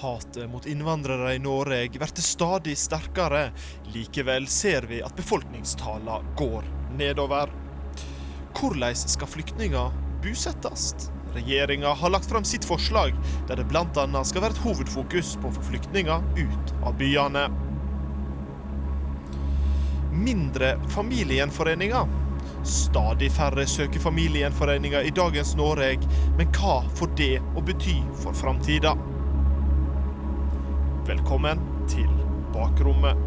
Hatet mot innvandrere i Norge blir stadig sterkere. Likevel ser vi at befolkningstallene går nedover. Hvordan skal flyktninger bosettes? Regjeringa har lagt fram sitt forslag, der det bl.a. skal være et hovedfokus på å få flyktninger ut av byene. Mindre familiegjenforeninger. Stadig færre søker familiegjenforeninger i dagens Norge, men hva får det å bety for framtida? Velkommen til Bakrommet.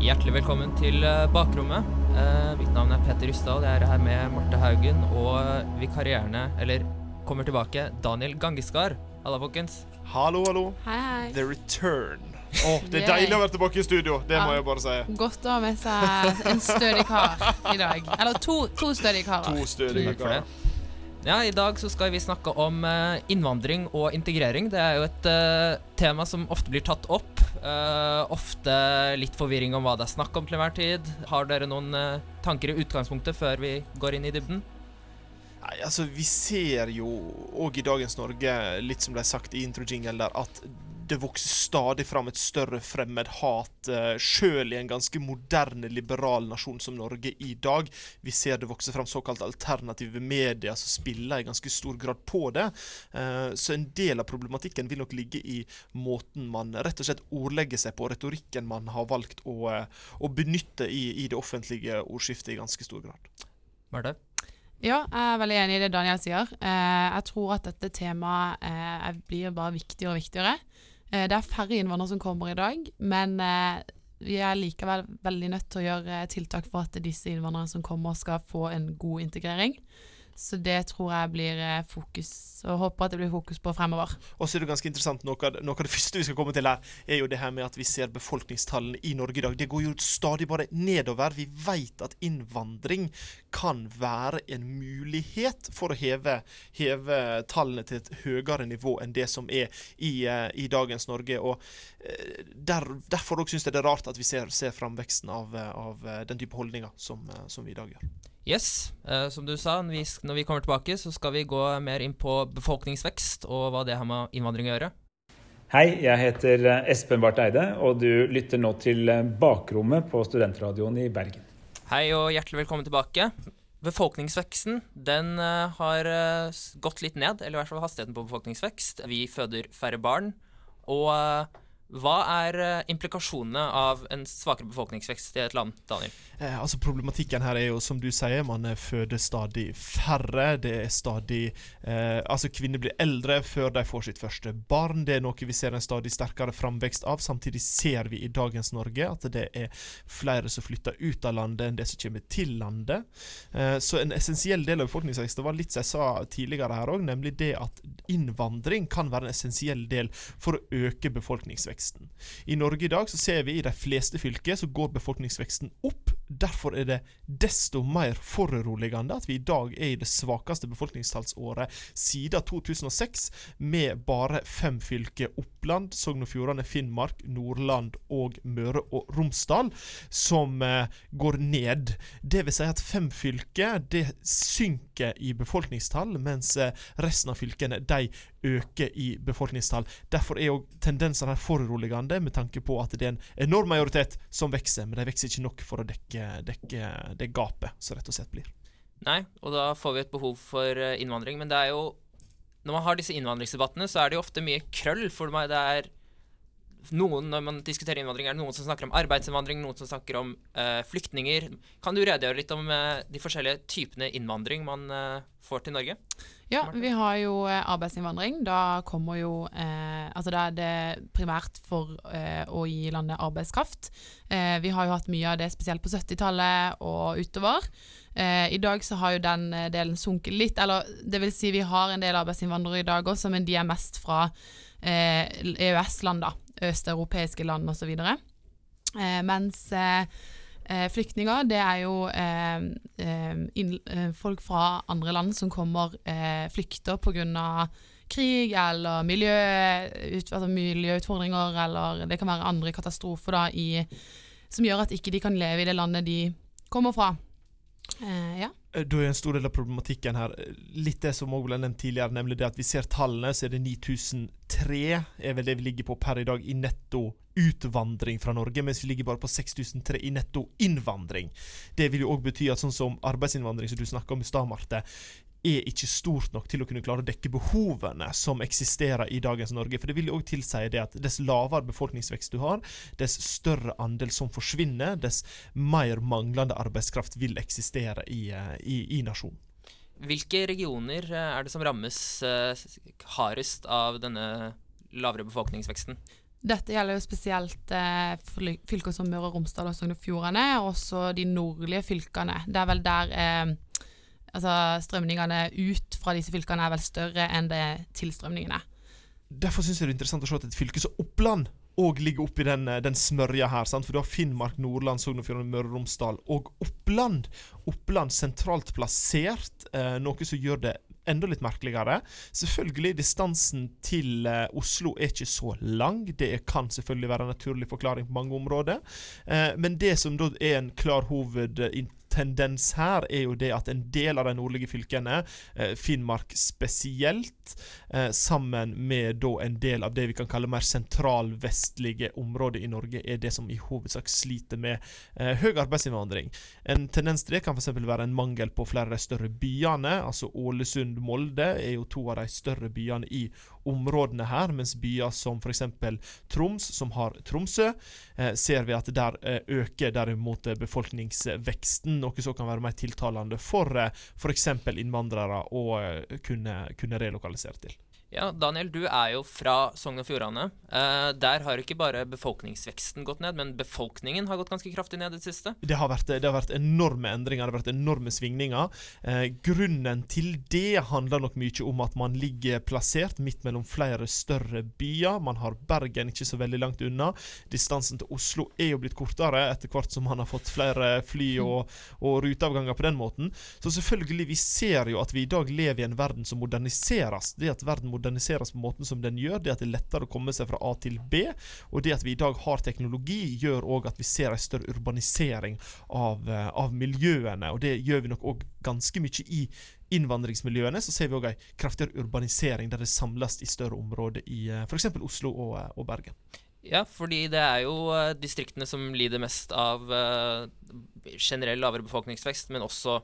Hjertelig velkommen til eh, Bakrommet. Eh, mitt navn er Peter Rystad, og jeg er her med Marte Haugen og vikarierende, eller kommer tilbake, Daniel Gangeskar. Halla, folkens. Hallo, hallo. Hei, hei. The return. Å, det er deilig å være tilbake i studio. Det må jeg bare si. Godt å ha med seg en stødig kar i dag. Eller to, to stødige karer. To stødige karer. Ja, I dag så skal vi snakke om eh, innvandring og integrering. Det er jo et uh, tema som ofte blir tatt opp. Uh, ofte litt forvirring om hva det er snakk om til enhver tid. Har dere noen uh, tanker i utgangspunktet før vi går inn i dybden? Nei, altså, vi ser jo òg i dagens Norge, litt som ble sagt i intro-jingle der, at det vokser stadig fram et større fremmedhat, uh, sjøl i en ganske moderne, liberal nasjon som Norge i dag. Vi ser det vokse fram såkalt alternative medier som spiller i ganske stor grad på det. Eh, så en del av problematikken vil nok ligge i måten man rett og slett ordlegger seg på, retorikken man har valgt å, eh, å benytte i, i det offentlige ordskiftet i ganske stor grad. Marte? Ja, jeg er veldig enig i det Daniel sier. Eh, jeg tror at dette temaet eh, blir bare viktigere og viktigere. Eh, det er færre innvandrere som kommer i dag, men eh, vi er likevel veldig nødt til å gjøre eh, tiltak for at disse innvandrerne som kommer, skal få en god integrering. Så det tror jeg blir eh, fokus, og håper at det blir fokus på fremover. Og så er det ganske interessant, noe av, noe av det første vi skal komme til her, er jo det her med at vi ser befolkningstallene i Norge i dag. Det går jo stadig bare nedover. Vi vet at innvandring kan være en mulighet for å heve, heve tallene til et høyere nivå enn det som er i, eh, i dagens Norge. Og eh, der, Derfor syns jeg det er rart at vi ser, ser framveksten av, av den type holdninger som, som vi i dag gjør. Yes, Uh, som du sa, når vi, når vi kommer tilbake, så skal vi gå mer inn på befolkningsvekst og hva det har med innvandring å gjøre. Hei, jeg heter eh, Espen Barth Eide, og du lytter nå til eh, Bakrommet på Studentradioen i Bergen. Hei og hjertelig velkommen tilbake. Befolkningsveksten den har gått litt ned, eller i hvert fall hastigheten på befolkningsvekst. Vi føder færre barn. Og hva er eh, implikasjonene av en svakere befolkningsvekst i et land, Daniel? Eh, altså Problematikken her er jo som du sier, man eh, føder stadig færre. Det er stadig eh, Altså Kvinner blir eldre før de får sitt første barn. Det er noe vi ser en stadig sterkere framvekst av. Samtidig ser vi i dagens Norge at det er flere som flytter ut av landet enn det som kommer til landet. Eh, så en essensiell del av befolkningsveksten var litt som jeg sa tidligere her òg, nemlig det at innvandring kan være en essensiell del for å øke befolkningsveksten. I Norge i dag så ser vi i de fleste fylker så går befolkningsveksten opp. Derfor er det desto mer foruroligende at vi i dag er i det svakeste befolkningstallsåret siden 2006, med bare fem fylker Oppland, Sogn og Fjordane, Finnmark, Nordland og Møre og Romsdal som eh, går ned. Det vil si at fem fylker det synker i befolkningstall, mens eh, resten av fylkene de øker i befolkningstall. Derfor er jo tendensene foruroligende med tanke på at det er en enorm majoritet som vokser, men de vokser ikke nok for å dekke, dekke det gapet som rett og slett blir. Nei, og da får vi et behov for eh, innvandring. Men det er jo Når man har disse innvandringsdebattene, så er det jo ofte mye krøll. For meg det er noen, Når man diskuterer innvandring, er det noen som snakker om arbeidsinnvandring, noen som snakker om uh, flyktninger. Kan du redegjøre litt om uh, de forskjellige typene innvandring man uh, får til Norge? Ja, vi har jo arbeidsinnvandring. Da kommer jo eh, Altså da er det primært for eh, å gi landet arbeidskraft. Eh, vi har jo hatt mye av det spesielt på 70-tallet og utover. Eh, I dag så har jo den eh, delen sunket litt. Eller det vil si vi har en del arbeidsinnvandrere i dag også, men de er mest fra eh, EØS-land, da. Østeuropeiske land osv. Eh, mens eh, Eh, flyktninger, det er jo eh, eh, eh, folk fra andre land som kommer, eh, flykter pga. Krig eller miljø, ut, altså miljøutfordringer, eller det kan være andre katastrofer da, i, som gjør at ikke de kan leve i det landet de kommer fra. Eh, ja. Eh, Da er en stor del av problematikken her eh, litt det som også ble nevnt tidligere, nemlig det at vi ser tallene, så er det 9003 er vel det vi ligger på per i dag i netto utvandring fra Norge, mens vi ligger bare på 6003 i netto innvandring. Det vil jo òg bety at sånn som arbeidsinnvandring, som du snakka om i stad, Marte, er ikke stort nok til å kunne klare å dekke behovene som eksisterer i dagens Norge. For det vil jo òg tilsi det at dess lavere befolkningsvekst du har, dess større andel som forsvinner, dess mer manglende arbeidskraft vil eksistere i, eh, i, i nasjonen. Hvilke regioner eh, er det som rammes eh, hardest av denne lavere befolkningsveksten? Dette gjelder jo spesielt eh, fylker som Møre og Romsdal og Sogn og Fjordane, og også de nordlige fylkene. Det er vel der eh, altså strømningene ut fra disse fylkene er vel større enn det tilstrømningene. Derfor syns jeg det er interessant å se at et fylke som Oppland òg ligger oppi den, eh, den smørja her. Sant? For du har Finnmark, Nordland, Sogn og Fjordane, Møre og Romsdal og Oppland. Oppland sentralt plassert, eh, noe som gjør det enda litt merkeligere. Selvfølgelig, distansen til eh, Oslo er ikke så lang. Det kan selvfølgelig være en naturlig forklaring på mange områder. Eh, men det som da er en klar hovedtendens her, er jo det at en del av de nordlige fylkene, eh, Finnmark spesielt, eh, sammen med da en del av det vi kan kalle mer sentralvestlige områder i Norge, er det som i hovedsak sliter med eh, høy arbeidsinnvandring. En tendens til det kan f.eks. være en mangel på flere av de større byene. altså Ålesund, Molde er jo to av de større byene i områdene her, mens byer som f.eks. Troms, som har Tromsø, eh, ser vi at der eh, øker derimot eh, befolkningsveksten, noe som kan være mer tiltalende for eh, f.eks. innvandrere å kunne, kunne relokalisere til. Ja, Daniel, du er jo fra Sogn og Fjordane. Eh, der har ikke bare befolkningsveksten gått ned, men befolkningen har gått ganske kraftig ned i det siste. Det har, vært, det har vært enorme endringer, det har vært enorme svingninger. Eh, grunnen til det handler nok mye om at man ligger plassert midt mellom flere større byer. Man har Bergen ikke så veldig langt unna. Distansen til Oslo er jo blitt kortere etter hvert som man har fått flere fly og, og ruteavganger på den måten. Så selvfølgelig, vi ser jo at vi i dag lever i en verden som moderniseres. Det at verden moderniseres på måten som den gjør, det at det er lettere å komme seg fra A til B, og det at vi i dag har teknologi, gjør òg at vi ser en større urbanisering av, eh, av miljøene. Og det gjør vi nok òg ganske mye i innvandringsmiljøene. Så ser vi òg en kraftigere urbanisering der det samles i større områder i f.eks. Oslo og, eh, og Bergen. Ja, fordi det er jo eh, distriktene som lider mest av eh, generell lavere befolkningsvekst, men også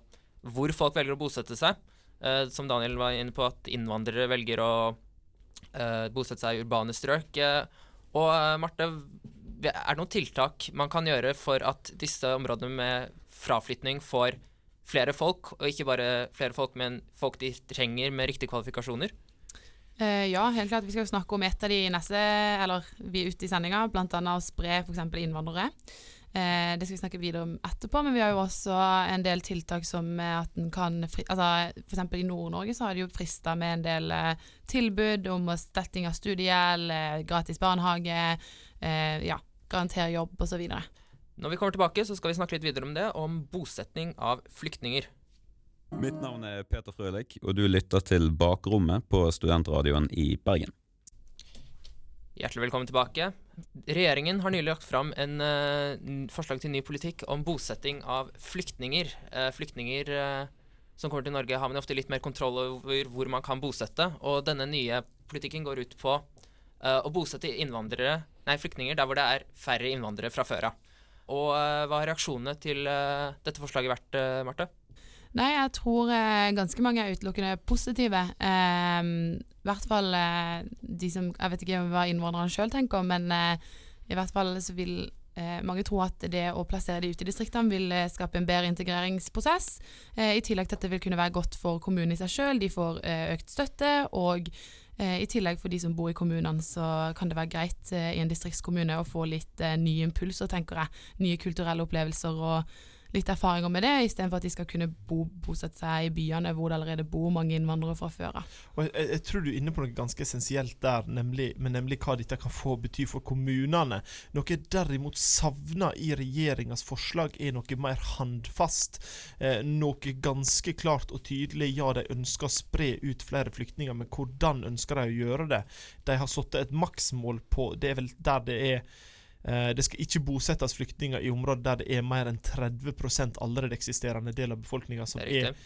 hvor folk velger å bosette seg. Eh, som Daniel var inne på, at innvandrere velger å uh, bosette seg i urbane strøk. Uh, og Marte, er det noen tiltak man kan gjøre for at disse områdene med fraflytning får flere folk, og ikke bare flere folk, men folk de trenger med riktige kvalifikasjoner? Ja, helt klart. Vi skal snakke om et av de neste, eller vi er ute i sendinga, bl.a. å spre f.eks. innvandrere. Eh, det skal vi snakke videre om etterpå, men vi har jo også en del tiltak som at en kan fri, altså F.eks. i Nord-Norge så har de jo frista med en del eh, tilbud om stetting av studiegjeld, eh, gratis barnehage, eh, ja, garanter jobb osv. Når vi kommer tilbake, så skal vi snakke litt videre om det, om bosetning av flyktninger. Mitt navn er Peter Frølik, og du lytter til Bakrommet på Studentradioen i Bergen. Hjertelig velkommen tilbake. Regjeringen har nylig lagt fram en uh, forslag til ny politikk om bosetting av flyktninger. Uh, flyktninger uh, som kommer til Norge, har man ofte litt mer kontroll over hvor man kan bosette. Og denne nye politikken går ut på å bosette nei, flyktninger der hvor det er færre innvandrere fra før av. Og hva har reaksjonene til dette forslaget vært, Marte? Nei, jeg tror ganske mange er utelukkende positive. I hvert fall eh, de som Jeg vet ikke hva innvandrerne sjøl tenker, men eh, i hvert fall så vil eh, mange tro at det å plassere de ute i distriktene vil skape en bedre integreringsprosess. I tillegg til at det vil kunne være godt for kommunen i seg sjøl. De får økt støtte. Og i tillegg for de som bor i kommunene, så kan det være greit i en distriktskommune å få litt nye impulser, tenker jeg. Nye kulturelle opplevelser og litt erfaringer med det, istedenfor at de skal kunne bo, bosette seg i byene hvor det allerede bor mange innvandrere fra før av. Jeg, jeg tror du er inne på noe ganske essensielt der, nemlig, men nemlig hva dette kan få bety for kommunene. Noe jeg derimot savner i regjeringas forslag, er noe mer handfast. Eh, noe ganske klart og tydelig. Ja, de ønsker å spre ut flere flyktninger, men hvordan ønsker de å gjøre det? De har satt et maksmål på Det er vel der det er det skal ikke bosettes flyktninger i områder der det er mer enn 30 allerede eksisterende del av befolkninga som er er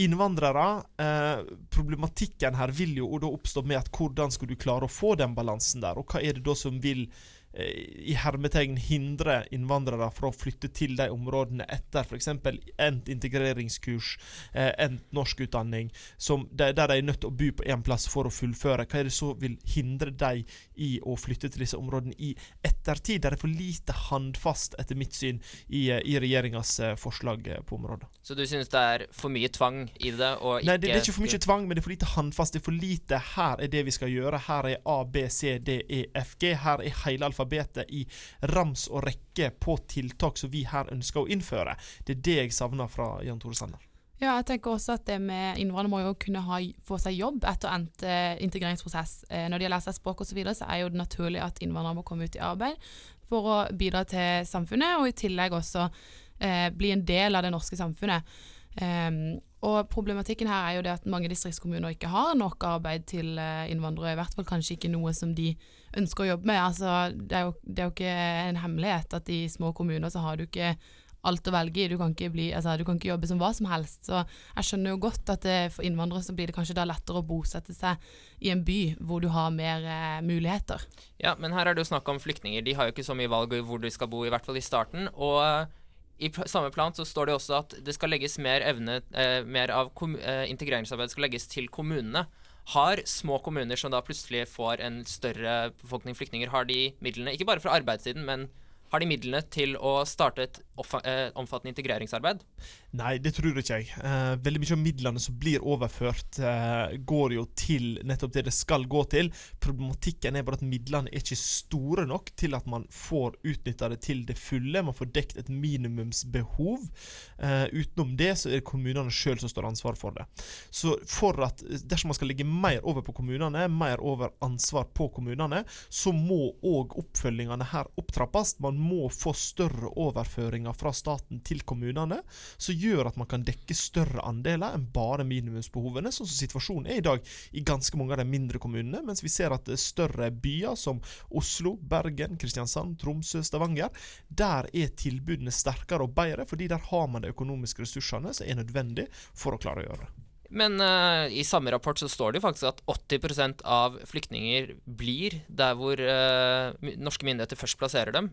innvandrere. Eh, problematikken her vil jo da oppstå med at hvordan skal du klare å få den balansen der, og hva er det da som vil eh, i hermetegn hindre innvandrere fra å flytte til de områdene etter f.eks. endt integreringskurs, eh, endt norskutdanning, der de er nødt til å bo på én plass for å fullføre. Hva er det som vil hindre dem i å flytte til disse områdene i ettertid? Der er for lite handfast, etter mitt syn, i, eh, i regjeringas eh, forslag eh, på området. Så du synes det er for mye tvang i det? Og ikke Nei, det, det er ikke for mye tvang, men det er for lite håndfast. Det er for lite 'her er det vi skal gjøre'. Her er A, B, C, D, E, F, G. Her er hele alfabetet i rams og rekke på tiltak som vi her ønsker å innføre. Det er det jeg savner fra Jan Tore Sanner. Ja, jeg tenker også at det med innvandrere må jo kunne ha, få seg jobb etter endt eh, integreringsprosess. Eh, når de har lært seg språk osv., så, videre, så er jo det naturlig at innvandrere må komme ut i arbeid for å bidra til samfunnet, og i tillegg også eh, bli en del av det norske samfunnet. Ehm, og problematikken her er jo det at mange distriktskommuner ikke har nok arbeid til eh, innvandrere, i hvert fall kanskje ikke noe som de ønsker å jobbe med. Altså, det, er jo, det er jo ikke en hemmelighet at i små kommuner så har du ikke alt å velge i. Du kan ikke, bli, altså, du kan ikke jobbe som hva som helst. Så jeg skjønner jo godt at det, for innvandrere så blir det kanskje da lettere å bosette seg i en by hvor du har mer eh, muligheter. Ja, men her er det jo snakk om flyktninger. De har jo ikke så mye valg hvor de skal bo, i hvert fall i starten. Og eh, i samme plan så står det også at det skal legges mer evne eh, Mer av eh, integreringsarbeid skal legges til kommunene. Har små kommuner som da plutselig får en større befolkning flyktninger, har de midlene, ikke bare fra arbeidssiden, men har de midlene til å starte et omfattende integreringsarbeid? Nei, det tror ikke jeg. Eh, veldig mye av midlene som blir overført, eh, går jo til nettopp det det skal gå til. Problematikken er bare at midlene er ikke store nok til at man får utnytta det til det fulle. Man får dekt et minimumsbehov. Eh, utenom det så er det kommunene sjøl som står ansvar for det. Så for at dersom man skal legge mer over på kommunene, mer over ansvar på kommunene, så må òg oppfølgingene her opptrappes. Man må få større overføringer fra staten til kommunene, som gjør at man kan dekke større andeler enn bare minimumsbehovene, sånn som situasjonen er i dag i ganske mange av de mindre kommunene, mens vi ser at større byer som Oslo, Bergen, Kristiansand, Tromsø, Stavanger, der er tilbudene sterkere og bedre, fordi der har man de økonomiske ressursene som er nødvendig for å klare å gjøre det. Men uh, i samme rapport så står det jo faktisk at 80% av flyktninger blir der hvor uh, norske myndigheter først plasserer dem.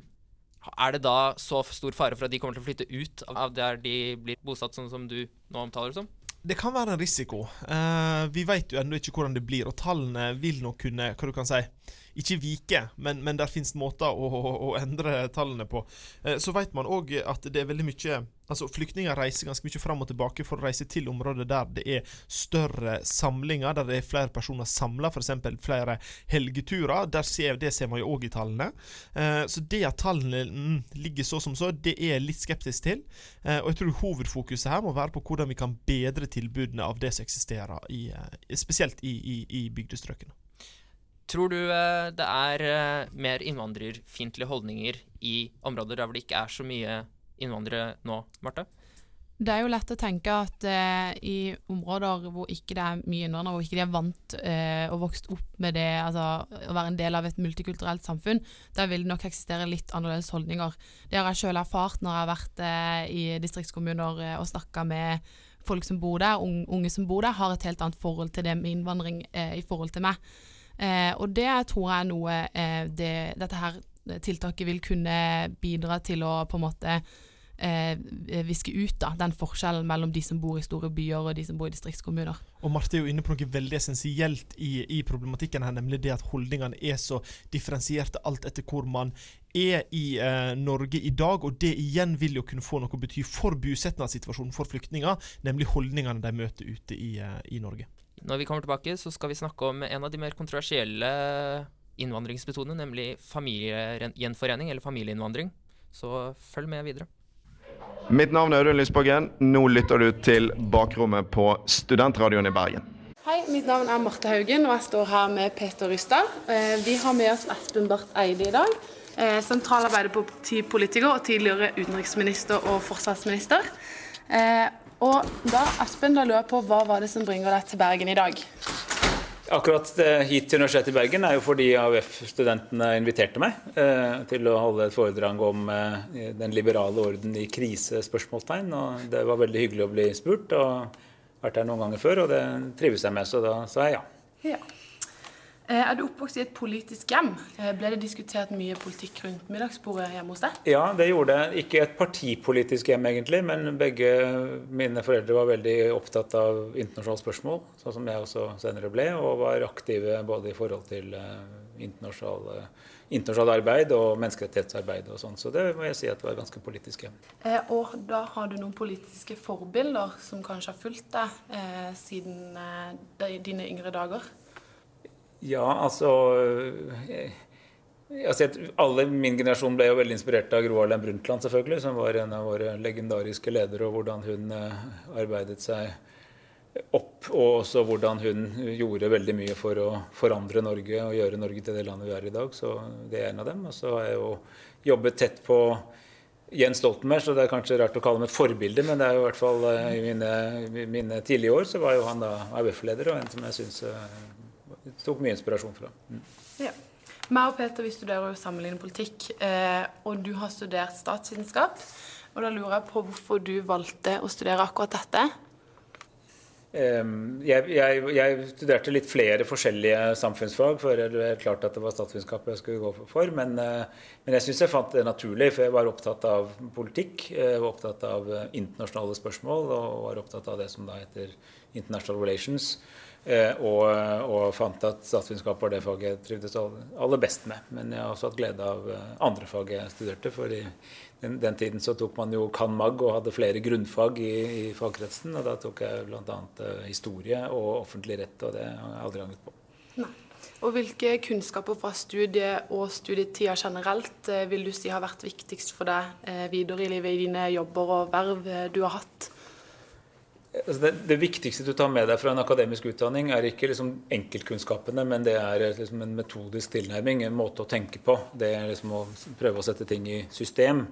Er det da så stor fare for at de kommer til å flytte ut av der de blir bosatt, sånn som du nå omtaler det som? Det kan være en risiko. Uh, vi vet jo ennå ikke hvordan det blir, og tallene vil nok kunne hva du kan si, ikke vike, men, men der finnes måter å, å, å endre tallene på. Eh, så vet man òg at det er veldig mye Altså Flyktninger reiser ganske mye fram og tilbake for å reise til områder der det er større samlinger, der det er flere personer samla, f.eks. flere helgeturer. Der ser, det ser man jo òg i tallene. Eh, så det at tallene mm, ligger så som så, det er jeg litt skeptisk til. Eh, og jeg tror hovedfokuset her må være på hvordan vi kan bedre tilbudene av det som eksisterer, i, eh, spesielt i, i, i bygdestrøkene. Tror du eh, det er eh, mer innvandrerfiendtlige holdninger i områder der hvor det ikke er så mye innvandrere nå, Marte? Det er jo lett å tenke at eh, i områder hvor ikke det er mye innvandrere, hvor ikke de er vant eh, og vokst opp med det, altså å være en del av et multikulturelt samfunn, der vil det nok eksistere litt annerledes holdninger. Det har jeg sjøl erfart når jeg har vært eh, i distriktskommuner eh, og snakka med folk som bor der, un unge som bor der, har et helt annet forhold til det med innvandring i forhold til meg. Eh, og det tror jeg er noe eh, det, dette her tiltaket vil kunne bidra til å på en måte eh, viske ut da, den forskjellen mellom de som bor i store byer og de som bor i distriktskommuner. Og Marte er jo inne på noe veldig essensielt i, i problematikken her, nemlig det at holdningene er så differensierte alt etter hvor man er i eh, Norge i dag, og det igjen vil jo kunne få noe å bety for bosettingssituasjonen for flyktninger, nemlig holdningene de møter ute i, eh, i Norge. Når vi kommer tilbake, så skal vi snakke om en av de mer kontroversielle innvandringsmetodene, nemlig familiegjenforening, eller familieinnvandring. Så følg med videre. Mitt navn er Audun Lysbakken. Nå lytter du til Bakrommet på Studentradioen i Bergen. Hei, mitt navn er Marte Haugen, og jeg står her med Peter Rystad. Eh, Vi har med oss Espen Barth Eide i dag. eh, Sentral Arbeiderpartipolitiker og tidligere utenriksminister og forsvarsminister. Og da, Espen, da lurer jeg på hva var det som bringer deg til Bergen i dag? Akkurat eh, hit til Universitetet i Bergen er jo fordi AUF-studentene inviterte meg eh, til å holde et foredrag om eh, den liberale orden i krise? spørsmålstegn, og Det var veldig hyggelig å bli spurt. og Vært her noen ganger før, og det trives jeg med, så da sa jeg ja. ja. Eh, er du oppvokst i et politisk hjem? Eh, ble det diskutert mye politikk rundt middagsbordet hjemme hos deg? Ja, det gjorde det. Ikke et partipolitisk hjem, egentlig, men begge mine foreldre var veldig opptatt av internasjonale spørsmål, sånn som jeg også senere ble, og var aktive både i forhold til internasjonale internasjonalt arbeid og menneskerettighetsarbeid og sånn. Så det må jeg si at det var ganske politisk hjem. Eh, og da har du noen politiske forbilder som kanskje har fulgt deg eh, siden eh, dine yngre dager? Ja, altså, eh, altså Alle i min generasjon ble jo veldig inspirert av Gro Harlem Brundtland, selvfølgelig, som var en av våre legendariske ledere, og hvordan hun eh, arbeidet seg opp, og også hvordan hun gjorde veldig mye for å forandre Norge og gjøre Norge til det landet vi er i dag. Så det er en av dem. Og så har jeg jo jobbet tett på Jens Stoltenberg, så det er kanskje rart å kalle ham et forbilde, men det er jo i hvert fall eh, i mine, mine tidlige år så var jo han da AUF-leder, og en som jeg syns tok mye inspirasjon fra. Mm. Ja. Meg og Peter vi studerer jo sammenlignende politikk, eh, og du har studert statsvitenskap. Og da lurer jeg på hvorfor du valgte å studere akkurat dette? Um, jeg, jeg, jeg, studerte litt flere forskjellige samfunnsfag før det klarte klart at det var statsvitenskap jeg skulle gå for. Men, uh, men jeg syns jeg fant det naturlig, for jeg var opptatt av politikk. Jeg var opptatt av uh, internasjonale spørsmål og var opptatt av det som da heter international relations. Eh, og, og, fant at statsvitenskap var det faget jeg trivdes aller best med. Men jeg har også hatt glede av eh, andre fag jeg studerte. For i den, den tiden så tok man jo cand.mag og hadde flere grunnfag i, i fagkretsen. Og da tok jeg bl.a. Eh, historie og offentlig rett, og det har jeg aldri angret på. Nei. Og Hvilke kunnskaper fra studiet og studietida generelt vil du si har vært viktigst for deg videre i livet i dine jobber og verv du har hatt? Altså det, det, viktigste du tar med deg fra en akademisk utdanning, er ikke liksom enkeltkunnskapene, men det er liksom en metodisk tilnærming, en måte å tenke på. Det er liksom å prøve å sette ting i system.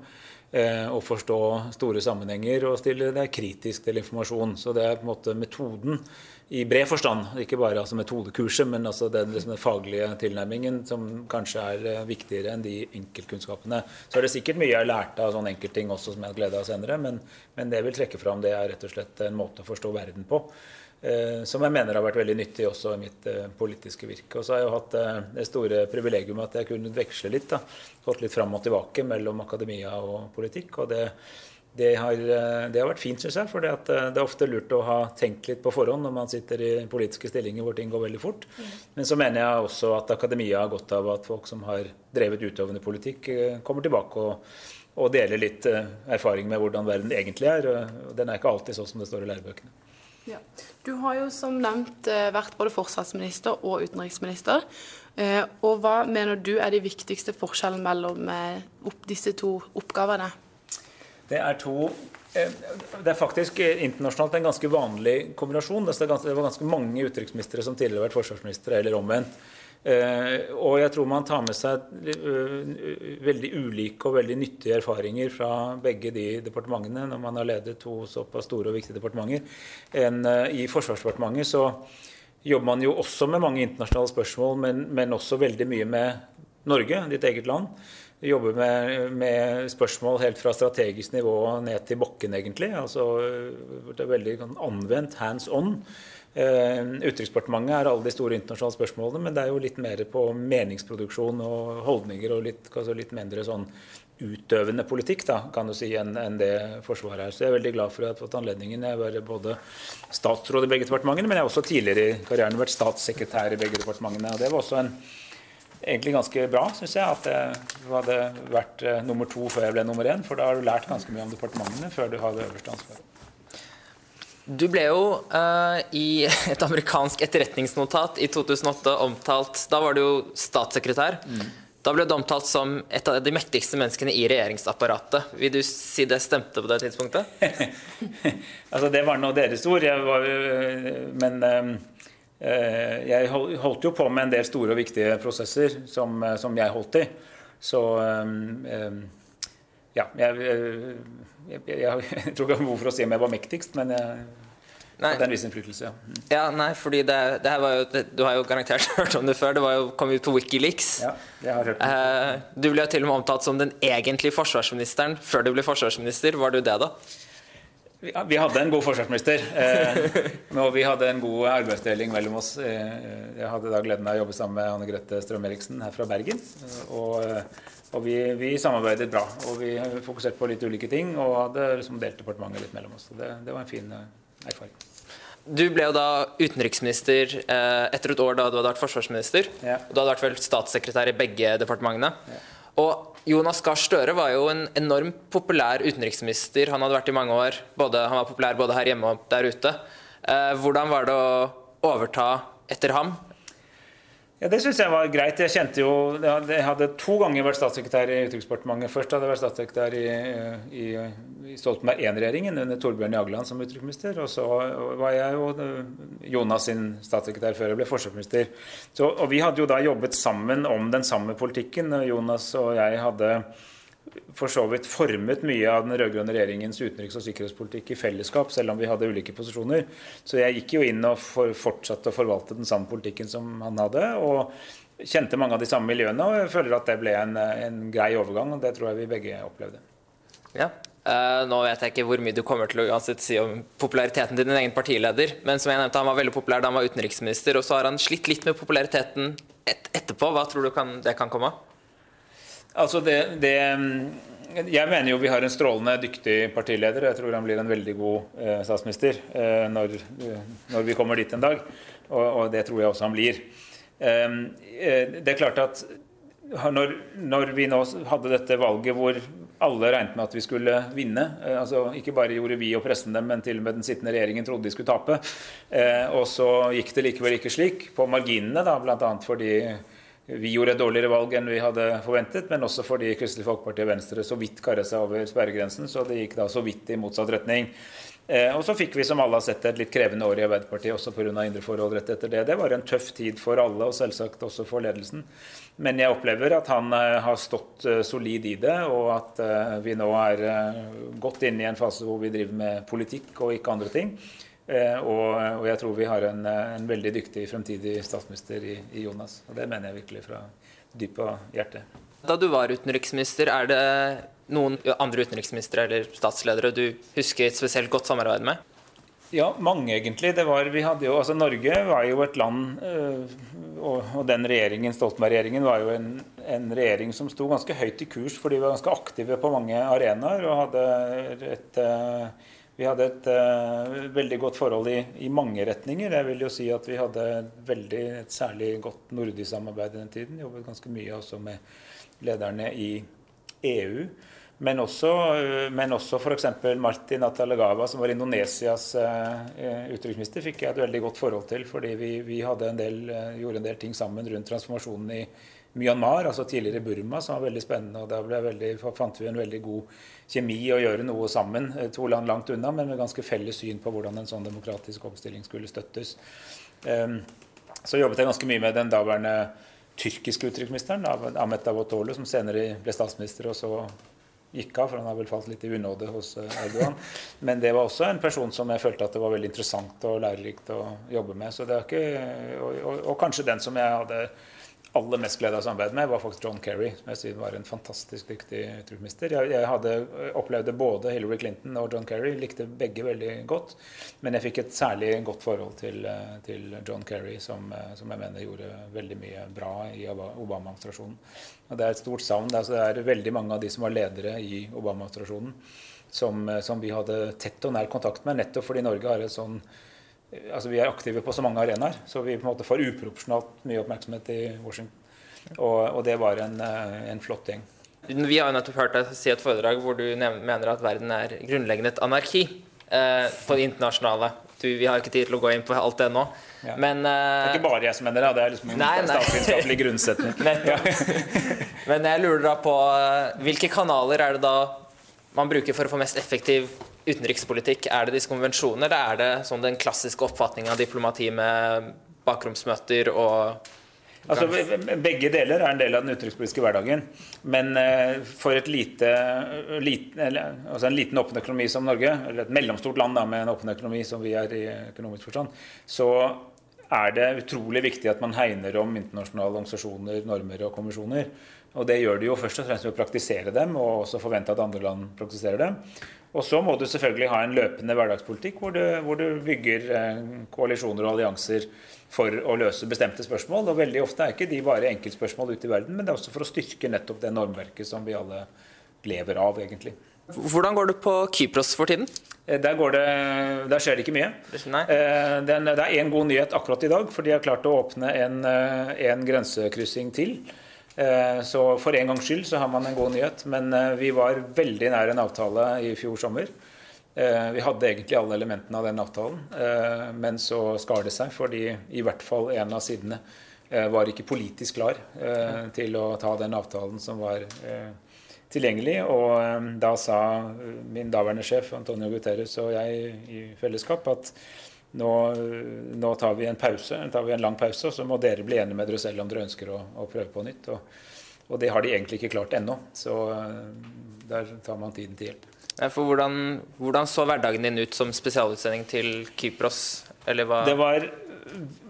Eh, og forstå store sammenhenger og stille deg kritisk til informasjon. Så det er på en måte metoden i bred forstand, ikke bare altså metodekurset, men altså den, liksom den, faglige tilnærmingen som kanskje er eh, viktigere enn de enkeltkunnskapene. Så er det sikkert mye jeg har lært av sånne enkeltting også som jeg har glede av senere, men, men det jeg vil trekke fram, det er rett og slett en måte å forstå verden på. Eh, som jeg mener har vært veldig nyttig også i mitt eh, politiske virke. Og så har jeg jo hatt eh, det store privilegium at jeg kunne veksle litt. da, Gått litt fram og tilbake mellom akademia og politikk. og det det har, det har, vært fint, syns jeg. For det, er ofte lurt å ha tenkt litt på forhånd når man sitter i politiske stillinger hvor ting går veldig fort. Mm. Men så mener jeg også at akademia har godt av at folk som har drevet utøvende politikk, kommer tilbake og, og deler litt erfaring med hvordan verden egentlig er. Den er ikke alltid sånn som det står i lærebøkene. Ja. Du har jo som nevnt eh, vært både forsvarsminister og utenriksminister. Eh, og hva mener du er de viktigste forskjellene mellom eh, disse to oppgavene? Det er to det er faktisk internasjonalt en ganske vanlig kombinasjon. Det var ganske mange utenriksministre som tidligere har vært forsvarsministre, eller omvendt. Eh, og jeg tror man tar med seg eh, veldig ulike og veldig nyttige erfaringer fra begge de departementene når man har ledet to såpass store og viktige departementer. En, eh, I Forsvarsdepartementet så jobber man jo også med mange internasjonale spørsmål, men, men også veldig mye med Norge, ditt eget land. Jobber med, med, spørsmål helt fra strategisk nivå ned til bakken, egentlig. Altså, det er veldig sånn anvendt hands on. Uh, Utenriksdepartementet er alle de store internasjonale spørsmålene, men det er jo litt mer på meningsproduksjon og holdninger og litt, altså litt mindre sånn utøvende politikk da, kan du si, enn en det Forsvaret er. Så jeg er veldig glad for at jeg har fått anledningen. Jeg har vært både statsråd i begge departementene, men jeg har også tidligere i karrieren vært statssekretær i begge departementene. og Det var også en, egentlig ganske bra, syns jeg, at jeg hadde vært uh, nummer to før jeg ble nummer én. For da har du lært ganske mye om departementene før du har det øverste ansvaret. Du ble jo uh, i et amerikansk etterretningsnotat i 2008 omtalt Da var du jo statssekretær. Mm. Da ble du omtalt som et av de mektigste menneskene i regjeringsapparatet. Vil du si det stemte på det tidspunktet? altså, det var nå deres ord. Jeg var, men uh, jeg holdt jo på med en del store og viktige prosesser som, som jeg holdt i. Så um, ja. Jeg, jeg, jeg, jeg, tror ikke jeg har behov for å si om jeg var mektigst, men jeg Nei. At det er en viss innflytelse, ja. Mm. Ja, nei, fordi det, det her var jo det, Du har jo garantert hørt om det før. Det var jo, kom jo på Wikileaks. ja det har jeg hørt om. Eh, du ble jo til og med omtalt som den egentlige forsvarsministeren før du ble forsvarsminister. Var du det, da? Vi- hadde en god forsvarsminister, eh, og vi hadde en god arbeidsdeling mellom oss. Eh, Jeg hadde da gleden av å jobbe sammen med Anne Grete Strøm-Eriksen her fra Bergen. Eh, Og, eh, og vi, vi samarbeidet bra, og vi fokuserte på litt ulike ting og hadde liksom delt departementet litt mellom oss. Så det, det var en fin eh, erfaring. Du ble jo da utenriksminister eh, etter et år da du hadde vært forsvarsminister. Ja. Og du hadde vært vel statssekretær i begge departementene. Og Jonas Gahr Støre var jo en enormt populær utenriksminister. Han hadde vært i mange år. Både, han var populær både her hjemme og der ute. Eh, hvordan var det å overta etter ham? Ja, Det syns jeg var greit. Jeg kjente jo Jeg hadde- to ganger vært statssekretær i Utenriksdepartementet. Først hadde jeg vært statssekretær i, i, i Stoltenberg I-regjeringen under Torbjørn Jagland som utenriksminister. Og så var jeg jo eh, Jonas sin statssekretær før jeg ble forsvarsminister. Og vi hadde jo da jobbet sammen om den samme politikken. Jonas og jeg hadde for så vidt formet mye av den rød-grønne regjeringens utenriks- og sikkerhetspolitikk i fellesskap, selv om vi hadde ulike posisjoner. Så jeg gikk jo inn og for, fortsatte å forvalte den samme politikken som han hadde. og kjente mange av de samme miljøene, og jeg føler at det ble en, en grei overgang. og Det tror jeg vi begge opplevde. Ja. Uh, nå vet jeg ikke hvor mye du kommer til å uansett si om populariteten til din egen partileder, men som jeg nevnte, han var veldig populær da han var utenriksminister, og så har han slitt litt med populariteten et etterpå. Hva tror du kan, det kan komme av? Altså det, det, jeg mener jo vi har en strålende dyktig partileder. Jeg tror han blir en veldig god eh, statsminister eh, når, når vi kommer dit en dag. Og, og det tror jeg også han blir. Eh, eh, det er klart at når, når vi nå hadde dette valget hvor alle regnet med at vi skulle vinne eh, altså Ikke bare gjorde vi og pressen dem, men til og med den sittende regjeringen trodde de skulle tape. Eh, og så gikk det likevel ikke slik, på marginene, da, bl.a. fordi vi gjorde et dårligere valg enn vi hadde forventet, men også fordi Kristelig Folkeparti og Venstre så vidt karret seg over sperregrensen, så det gikk da så vidt i motsatt retning. Eh, og så fikk vi, som alle har sett, et litt krevende år i Arbeiderpartiet, også pga. indre forhold rett etter det. Det var en tøff tid for alle, og selvsagt også for ledelsen. Men jeg opplever at han eh, har stått eh, solid i det, og at vi nå er godt inne i en fase hvor vi driver med politikk og ikke andre ting. Eh, og, og jeg tror vi har en, eh, en veldig dyktig fremtidig statsminister i, i Jonas. Og det mener jeg virkelig fra dypet av hjertet. Da du var utenriksminister, er det noen andre utenriksministre eller statsledere du husker et spesielt godt samarbeid med? Ja, mange egentlig. Det var, jo, altså Norge var jo et land øh, og, og den regjeringen, Stoltenberg-regjeringen var jo en, en regjering som sto ganske høyt i kurs, fordi vi var ganske aktive på mange arenaer. og hadde et, Vi hadde et uh, veldig godt forhold i, i mange retninger. Jeg vil jo si at vi hadde veldig, et særlig godt nordisk samarbeid i den tiden. Jobbet ganske mye også med lederne i EU. Men også, uh, men også f.eks. Martin Atalagava, som var Indonesias uh, utenriksminister, fikk jeg et veldig godt forhold til. Fordi vi, vi en del, gjorde en del ting sammen rundt transformasjonen i Myanmar, altså tidligere Burma, som var veldig spennende. og Da fant vi en veldig god kjemi å gjøre noe sammen. eh, To land langt unna, men med ganske felles syn på hvordan en sånn demokratisk omstilling skulle støttes. Um, så jobbet jeg ganske mye med den daværende tyrkiske utenriksministeren, Ahmet Davutoglu, som senere ble statsminister og så gikk av, for han har vel falt litt i unåde hos eh, Erdogan. Men det var også en person som jeg følte at det var veldig interessant og lærerikt å jobbe med. Så det er ikke, og, og, og kanskje den som jeg hadde aller mest glede av samarbeid med, var faktisk John Kerry, som jeg synes var en fantastisk dyktig utenriksminister. Jeg, jeg hadde opplevde både Hillary Clinton og John Kerry, likte begge veldig godt. Men jeg fikk et særlig godt forhold til, til John Kerry, som, som jeg mener gjorde veldig mye bra i Obama-administrasjonen. Og Det er et stort savn. Altså, det er veldig mange av de som var ledere i Obama-administrasjonen, som, som vi hadde tett og nær kontakt med, nettopp fordi Norge har et sånn altså Vi er aktive på så mange arenaer, så vi på en måte får uproporsjonalt mye oppmerksomhet i Washington. Og, og det var en, eh, en flott gjeng. Vi har jo nettopp hørt deg si et foredrag hvor du mener at verden er grunnleggende et anarki eh, på det internasjonale. Du, vi har ikke tid til å gå inn på alt det nå. Ja. Men, Det er ikke bare jeg som mener det, det er liksom en Nei, nei. statsvitenskapelig grunnsetning. men jeg lurer da på eh, hvilke kanaler er det da man bruker for å få mest effektiv utenrikspolitikk? Er det disse konvensjoner, eller er det sånn den klassiske oppfatningen av diplomati med bakromsmøter og Altså, begge deler er en del av den utenrikspolitiske hverdagen. Men eh, for lite, lite eller, altså en liten åpen økonomi som Norge, eller et mellomstort land da, med en åpen økonomi som vi er i økonomisk forstand, så er det utrolig viktig at man hegner om internasjonale organisasjoner, normer og konvensjoner. Og det gjør de jo først og fremst ved å praktisere dem, og også forvente at andre land praktiserer dem. Og så må du selvfølgelig ha en løpende hverdagspolitikk hvor du, hvor du bygger eh, koalisjoner og allianser for å løse bestemte spørsmål. Og veldig ofte er ikke de bare enkeltspørsmål ute i verden, men det er også for å styrke nettopp det normverket som vi alle lever av, egentlig. Hvordan går det på Kypros for tiden? Eh, der, det, der skjer det ikke mye. Eh, det er én god nyhet akkurat i dag, for de har klart å åpne en, eh, en grensekryssing til. Så for en gangs skyld så har man en god nyhet. Men vi var veldig nær en avtale i fjor sommer. Eh, vi hadde egentlig alle elementene av den avtalen, eh, men så skar det seg fordi i hvert fall en av sidene eh, var ikke politisk klar til å ta den avtalen som var tilgjengelig. Og da sa min daværende sjef Antonio Guterres og jeg i fellesskap at nå, nå tar vi en pause, tar vi en lang pause, og så må dere bli enige med dere selv om dere ønsker å, å prøve på nytt. Og, og, det har de egentlig ikke klart ennå. Så der tar man tiden til hjelp. For hvordan, hvordan, så hverdagen din ut som spesialutsending til Kypros? Det var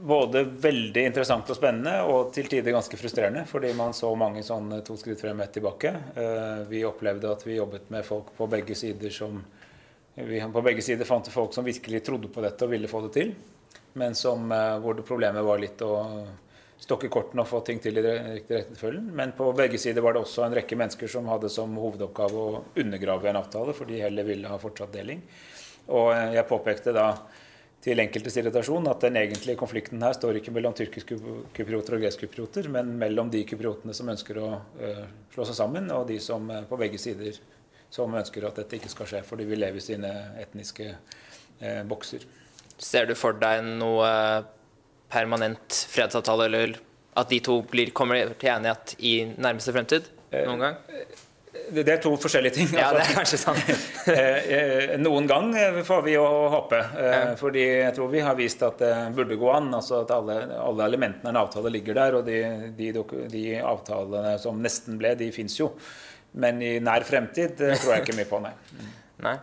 både veldig interessant og spennende, og til tider ganske frustrerende. Fordi man så mange sånne to skritt frem, ett tilbake. Eh, vi opplevde at vi jobbet med folk på begge sider som På begge sider fant folk som virkelig trodde på dette og ville få det til. Men som, eh, hvor det problemet var litt å stokke kortene og få ting til i riktig rekkefølgen. Men på begge sider var det også en rekke mennesker som hadde som hovedoppgave å undergrave en avtale, for de heller ville ha fortsatt deling. Og eh, jeg påpekte da til enkeltes irritasjon at den egentlige konflikten her står ikke mellom tyrkiske kyprioter og gresskyprioter, men mellom de kypriotene som ønsker å uh, slå seg sammen, og de som på begge sider som ønsker at dette ikke skal skje, fordi vi lever i sine etniske eh, bokser. Ser du for deg noe permanent fredsavtale, eller at de to blir, kommer til enighet i nærmeste fremtid? Noen gang? Det er to forskjellige ting. Ja, det er kanskje sant. Eh, eh, noen gang eh, får vi jo håpe. Fordi jeg tror vi har vist at det burde gå an. altså At alle, alle elementene av en avtale ligger der. Og de, de, de avtalene som nesten ble, de fins jo. Men i nær fremtid tror jeg ikke mye på, nei. nei.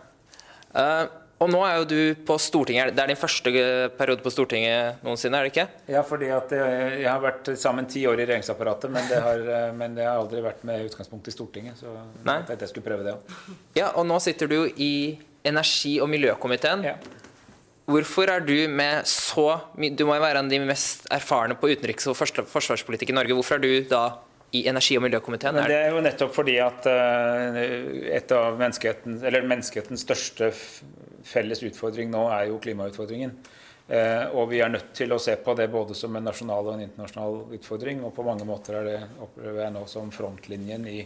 Uh, og nå er jo du på Stortinget. Det er din første periode på Stortinget noensinne, er det ikke? Ja, fordi at jeg har vært sammen ti år i regjeringsapparatet, men det har, men det har aldri vært med utgangspunkt i Stortinget. Så Nei. jeg tenkte jeg skulle prøve det òg. Ja, og nå sitter du jo i energi- og miljøkomiteen. Ja. Hvorfor er du med så mye Du må jo være en av de mest erfarne på utenriks- og forsvarspolitikk i Norge. Hvorfor er du da i energi- og miljøkomiteen? Men det er jo nettopp fordi at et av menneskehetens, eller menneskehetens største felles utfordring nå er jo klimautfordringen. Eh, og vi er nødt til å se på det både som en nasjonal og en internasjonal utfordring. Og på mange måter er det opplever jeg nå som frontlinjen i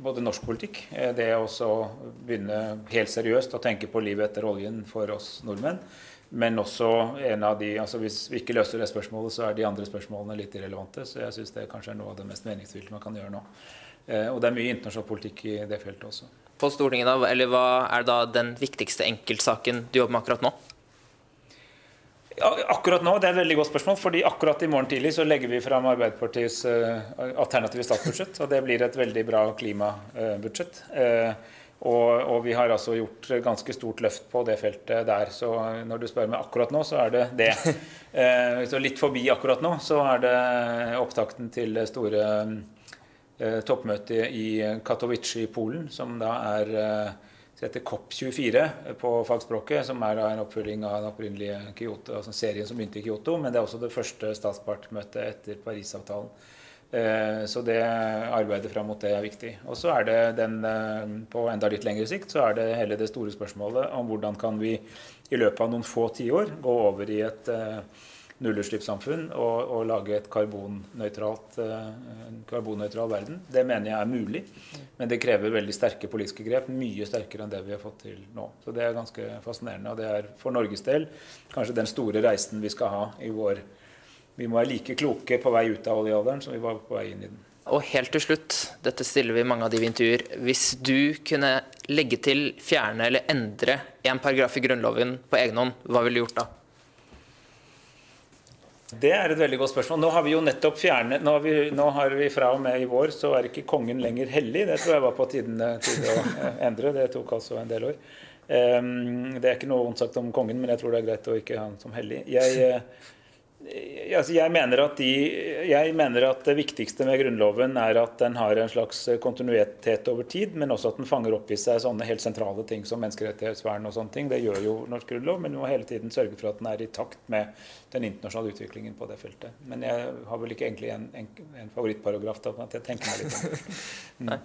både norsk politikk. Eh, det å begynne helt seriøst å tenke på livet etter oljen for oss nordmenn. Men også en av de, altså Hvis vi ikke løser det spørsmålet, så er de andre spørsmålene litt irrelevante. Så jeg syns det kanskje er noe av det mest meningsfylte man kan gjøre nå. Eh, og det er mye internasjonal politikk i det feltet også på Stortinget, da, eller hva er da den viktigste enkeltsaken du jobber med akkurat nå? Ja, akkurat nå, Det er et veldig godt spørsmål. fordi akkurat i morgen tidlig så legger vi fram Arbeiderpartiets uh, alternative statsbudsjett. og Det blir et veldig bra klimabudsjett. Uh, og, og, vi har altså gjort ganske stort løft på det feltet der. Så når du spør meg akkurat nå, så er det det. Så litt forbi akkurat nå, så er det opptakten til det store toppmøtet i Katowice i Polen, som da er eh, heter COP24 på fagspråket, som er en oppfølging av den opprinnelige Kyoto, altså serien som begynte i Kyoto. Men det er også det første statspartmøtet etter Parisavtalen. Eh, så det arbeidet fram mot det er viktig. Og så er det den, på enda litt lengre sikt, så er det hele det store spørsmålet om hvordan kan vi i løpet av noen få tiår gå over i et nullutslippssamfunn og, og, lage et karbonnøytralt, eh, en karbonnøytral verden. Det mener jeg er mulig, men det krever veldig sterke politiske grep. Mye sterkere enn det vi har fått til nå. Så det er ganske fascinerende. Og det er for Norges del kanskje den store reisen vi skal ha i vår Vi må være like kloke på vei ut av oljealderen som vi var på vei inn i den. Og helt til slutt, dette stiller vi mange av de vi intervjuer. Hvis du kunne legge til, fjerne eller endre en paragraf i Grunnloven på egen hånd, hva ville du gjort da? Det er et veldig godt spørsmål. Nå har vi jo nettopp fjernet Nå har vi, nå har vi fra og med i vår så er ikke kongen lenger hellig. Det tror jeg var på tiden, til å eh, endre. Det tok altså en del år. Um, det er ikke noe vondt sagt om kongen, men jeg tror det er greit å ikke ha han som hellig. Jeg, Altså, jeg, mener de, jeg, mener at det viktigste med Grunnloven er at den har en slags kontinuitet over tid, men også at den fanger opp i seg sånne helt sentrale ting som menneskerettighetsvern og sånne ting. Det gjør jo norsk grunnlov, men vi må hele tiden sørge for at den er i takt med den internasjonale utviklingen på det feltet. Men jeg har vel ikke egentlig en, en, en favorittparagraf til at jeg tenker meg litt om. Mm.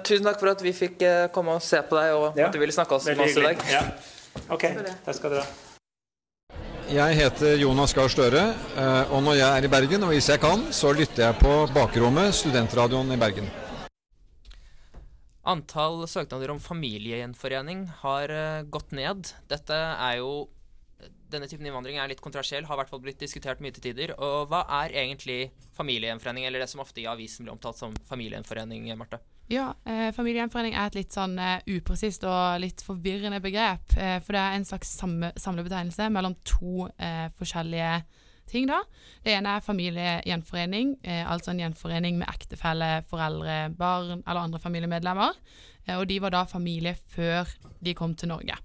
Tusen takk for at vi fikk eh, komme og se på deg, og ja, at du ville snakke oss med oss i dag. Ja. Ok, takk skal dere ha. Jeg heter Jonas Gahr Støre, eh, og når jeg er i Bergen, og hvis jeg kan, så lytter jeg på Bakrommet, studentradioen i Bergen. Antall søknader om familiegjenforening har eh, gått ned. Dette er jo Denne typen innvandring er litt kontrasiell, har i hvert fall blitt diskutert mye til tider. Og hva er egentlig familiegjenforening, eller det som ofte i avisen blir omtalt som familiegjenforening, Marte? Ja, eh, familiegjenforening er et litt sånn eh, upresist og litt forvirrende begrep. Eh, for det er en slags samme, samlebetegnelse mellom to eh, forskjellige ting. da. Det ene er familiegjenforening, eh, altså en gjenforening med ektefelle, foreldre, barn eller andre familiemedlemmer. Eh, og de var da familie før de kom til Norge.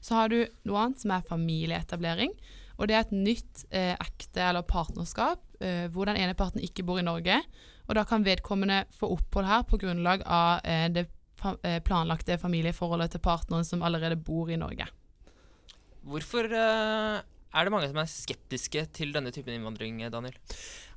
Så har du noe annet som er familieetablering. Og det er et nytt ekte- eller partnerskap hvor den ene parten ikke bor i Norge og da kan vedkommende få opphold her på grunnlag av eh, det eh, planlagte familieforholdet til partneren som allerede bor i Norge. Hvorfor eh, er det mange som er skeptiske til denne typen innvandring, Daniel?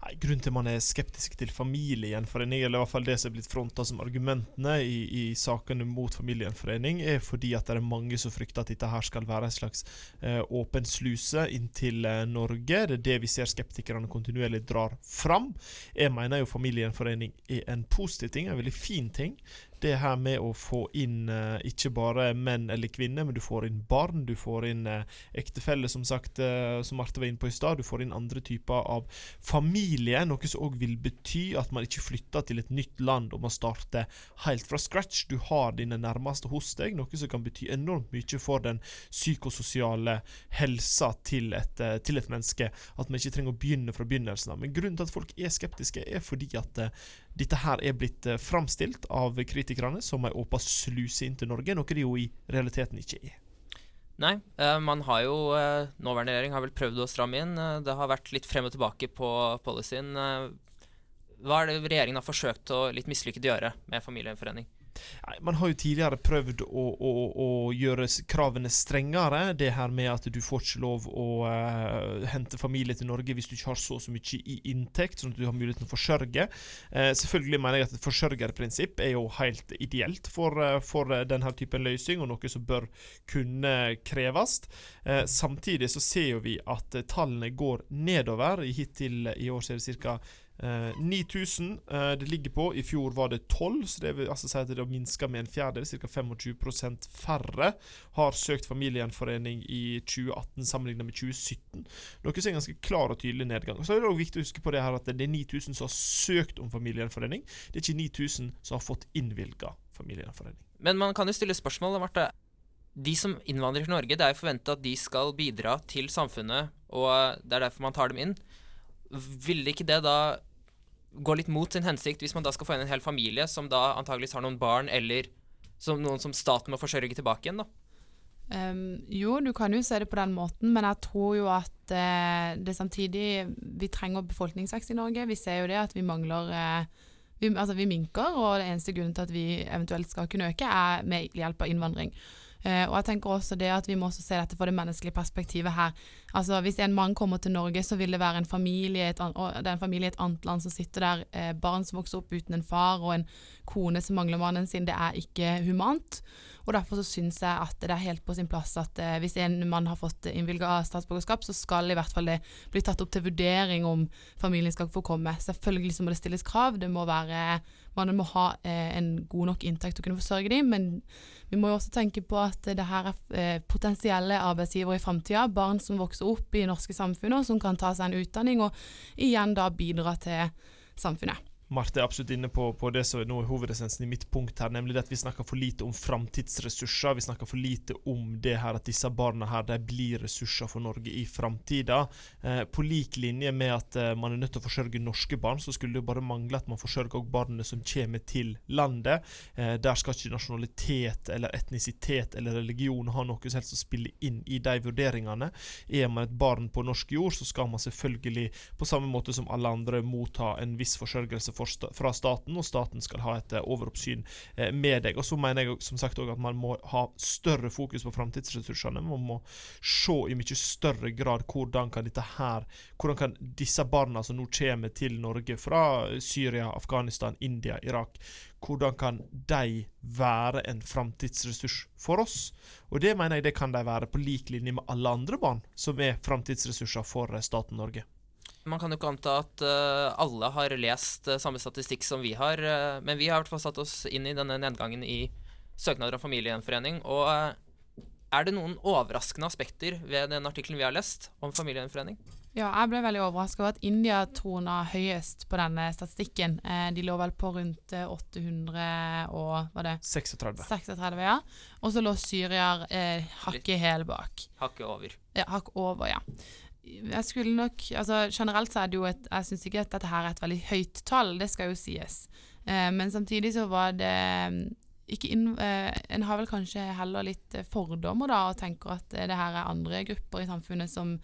Nei, grunnen til man er skeptisk til familiegjenforening, eller i hvert fall det som er blitt fronta som argumentene i, i, sakene mot familiegjenforening, er fordi at det er mange som frykter at dette her skal være en slags eh, åpen sluse inn til eh, Norge. Det er det vi ser skeptikerne kontinuerlig drar fram. Jeg mener jo familiegjenforening er en positiv ting, en veldig fin ting det her med å få inn uh, ikke bare menn eller kvinner, men du får inn barn, du får inn uh, ektefelle, som sagt, uh, som Marte var inne på i stad. Du får inn andre typer av familie, noe som òg vil bety at man ikke flytter til et nytt land og man starter helt fra scratch. Du har dine nærmeste hos deg, noe som kan bety enormt mye for den psykososiale helsa til et, til et menneske. At man ikke trenger å begynne fra begynnelsen av. Men grunnen til at folk er skeptiske, er fordi at dette her er blitt uh, framstilt av kritikerne som ei åpen sluse inn til Norge, noe det jo i realiteten ikke er. Nei, uh, man har jo uh, Nåværende regjering har vel prøvd å stramme inn. det har vært litt frem og tilbake på policyen. hva er det regjeringen har forsøkt å litt mislykket gjøre med familiegjenforening? Man har jo tidligere prøvd å, å, å, gjøre kravene strengere. Det her med at du får ikke lov å uh, hente familie til Norge hvis du ikke har så så mye i inntekt, sånn at du har muligheten å forsørge. Uh, selvfølgelig mener jeg at et forsørgerprinsipp er jo helt ideelt for, uh, for denne typen løsning, og noe som bør kunne kreves. samtidig så ser vi at tallene går nedover. Hittil i år så er det ca. Uh, 9000 eh, det ligger på. I fjor var det 12, så det vil altså si at det har minska med en fjerdedel. Ca. 25% færre har søkt familiegjenforening i 2018 sammenlignet med 2017. Noe som er ganske klar og tydelig nedgang. Så er det også viktig å huske på det her at det er 9000 som har søkt om familiegjenforening. Det er ikke 9000 som har fått innvilga familiegjenforening. Men man kan jo stille spørsmål, Marte. De som innvandrer til Norge, det er jo forventa at de skal bidra til samfunnet, og det er derfor man tar dem inn. Ville ikke det da gå litt mot sin hensikt hvis man da skal få inn en hel familie som da antageligvis har noen barn, eller som noen som staten må forsørge tilbake igjen, da? Um, jo, du kan jo se det på den måten, men jeg tror jo at uh, det samtidig Vi trenger befolkningsvekst i Norge. Vi ser jo det at vi mangler uh, vi, Altså, vi minker, og det eneste grunnen til at vi eventuelt skal kunne øke, er med hjelp av innvandring. Uh, og jeg tenker også det at vi må også se dette fra det menneskelige perspektivet her. Altså Hvis en mann kommer til Norge, så vil det være en familie, et, det er en familie i et annet land som sitter der. Eh, barn som vokser opp uten en far, og en kone som mangler mannen sin. Det er ikke humant. Og Derfor så syns jeg at det er helt på sin plass at eh, hvis en mann har fått innvilga statsborgerskap, så skal i hvert fall det bli tatt opp til vurdering om familien skal få komme. Selvfølgelig så må det stilles krav. Det må være Mannen må ha eh, en god nok inntekt til å kunne forsørge dem, men vi må jo også tenke på at det her er eh, potensielle arbeidsgivere i framtida. Barn som vokser opp i norske samfunn, og som kan ta seg en utdanning og igjen da bidra til samfunnet. Marte er absolutt inne på, på det som er hovedessensen i mitt punkt her, nemlig at vi snakker for lite om framtidsressurser. Vi snakker for lite om det her at disse barna her de blir ressurser for Norge i framtida. Eh, på lik linje med at eh, man er nødt til å forsørge norske barn, så skulle det jo bare mangle at man forsørger også barna som kommer til landet. Eh, der skal ikke nasjonalitet eller etnisitet eller religion ha noe som helst å spille inn i de vurderingene. Er man et barn på norsk jord, så skal man selvfølgelig, på samme måte som alle andre, motta en viss forsørgelse sta fra staten, og staten skal ha et uh, overoppsyn uh, med deg. Og Så mener jeg som sagt også at man må ha større fokus på framtidsressursene. Man må se i mye større grad hvordan kan dette her Hvordan kan disse barna som nå kommer til Norge fra Syria, Afghanistan, India, Irak hvordan kan de være en framtidsressurs for oss? Og det mener jeg det kan de være, på lik linje med alle andre barn som er framtidsressurser for staten Norge. Man kan jo ikke anta at uh, alle har lest uh, samme statistikk som vi har, uh, men vi har i hvert fall satt oss inn i denne nedgangen i søknader om familiegjenforening. Og er det noen overraskende aspekter ved den artikkelen vi har lest om familiegjenforening? Ja, jeg ble veldig overraska over at India trona høyest på denne statistikken. de lå vel på rundt 800 og hva det? 36. 36 ja. Og så lå Syria eh, hakket hæl bak. Hakket over. Ja, hakket over, ja jeg skulle nok altså Generelt så er det jo et Jeg syns ikke at dette her er et veldig høyt tall, det skal jo sies. Eh, men samtidig så var det mm, ikke inn, eh, En har vel kanskje heller litt eh, fordommer da, og tenker at det her er andre grupper i samfunnet som,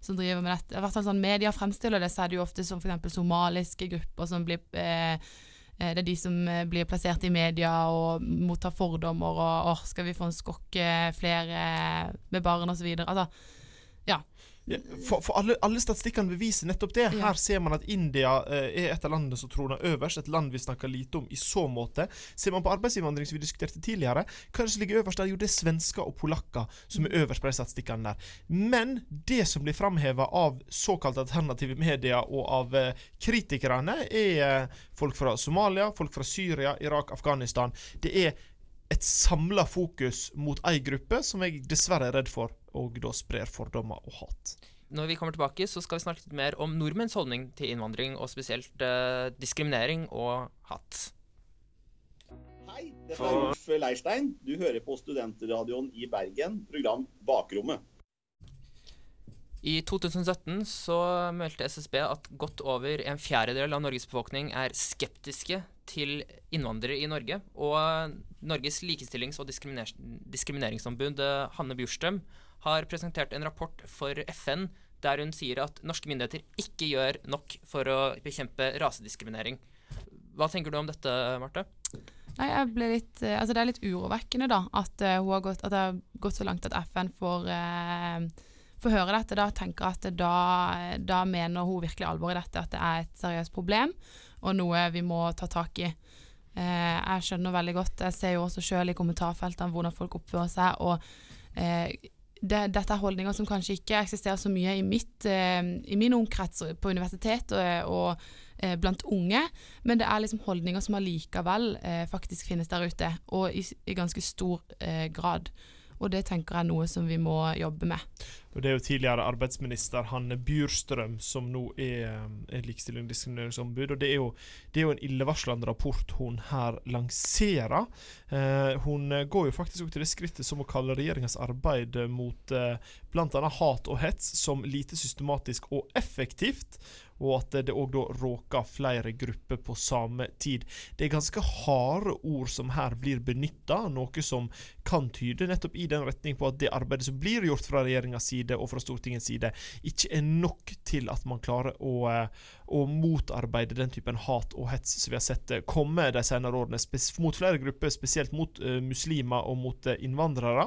som driver med dette. I hvert fall sånn media fremstiller det, så er det jo ofte som f.eks. somaliske grupper som blir eh, eh, det er de som blir plassert i media og mottar fordommer og 'Å, skal vi få en skokke flere med barn osv. Altså, ja. For, for alle, alle, statistikkene beviser nettopp det. Ja. Her ser man at India eh, er et av landene som troner øverst. Et land vi snakker lite om i så måte. Ser man på arbeidsinnvandring, som vi diskuterte tidligere, hva er det som ligger øverst der? Jo, det er svensker og polakker som er øverst på de statistikkene der. Men det som blir framheva av såkalte alternative medier og av eh, kritikerne, er eh, folk fra Somalia, folk fra Syria, Irak, Afghanistan. Det er et samla fokus mot ei gruppe som jeg dessverre er redd for og da sprer fordommer og hat. Når vi kommer tilbake, så skal vi snakke litt mer om nordmenns holdning til innvandring, og spesielt eh, diskriminering og hat. Hei, dette er Ulf Leirstein. Du hører på Studentradioen i Bergen, program Bakrommet. I 2017 så meldte SSB at godt over en fjerdedel av Norges befolkning er skeptiske til innvandrere i Norge. Og Norges likestillings- og diskrimineringsombud eh, Hanne Bjurstrøm har presentert en rapport for FN der hun sier at norske myndigheter ikke gjør nok for å bekjempe rasediskriminering. Hva tenker du om dette, Marte? Nei, litt, eh, altså Det er litt urovekkende da, at, hun har gått, at det har gått så langt at FN får, uh, får høre dette. Da tenker at da, da, mener hun virkelig alvor i dette, at det er et seriøst problem og noe vi må ta tak i. Eh, jeg skjønner veldig godt, jeg ser jo også sjøl i kommentarfeltene hvordan folk oppfører seg. og det, dette er holdninger som kanskje ikke eksisterer så mye i, mitt, eh, i min omkrets på universitet og, og eh, blant unge, men det er liksom holdninger som allikevel eh, faktisk finnes der ute, og i, i ganske stor eh, grad. Og det tenker jeg er noe som vi må jobbe med. Og Det er jo tidligere arbeidsminister Hanne Bjurstrøm som nå er, er likestilling- og diskrimineringsombud. og Det er jo, det er jo en illevarslende rapport hun her lanserer. Eh, hun går jo faktisk til det skrittet som å kalle regjeringas arbeid mot eh, bl.a. hat og hets som lite systematisk og effektivt og at det òg da råker flere grupper på samme tid. Det er ganske harde ord som her blir benytta, noe som kan tyde nettopp i den retning på at det arbeidet som blir gjort fra regjeringas side og fra Stortingets side, ikke er nok til at man klarer å, eh, å motarbeide den typen hat og hets som vi har sett eh, komme de senere årene, mot flere grupper, spesielt mot uh, muslimer og mot innvandrere.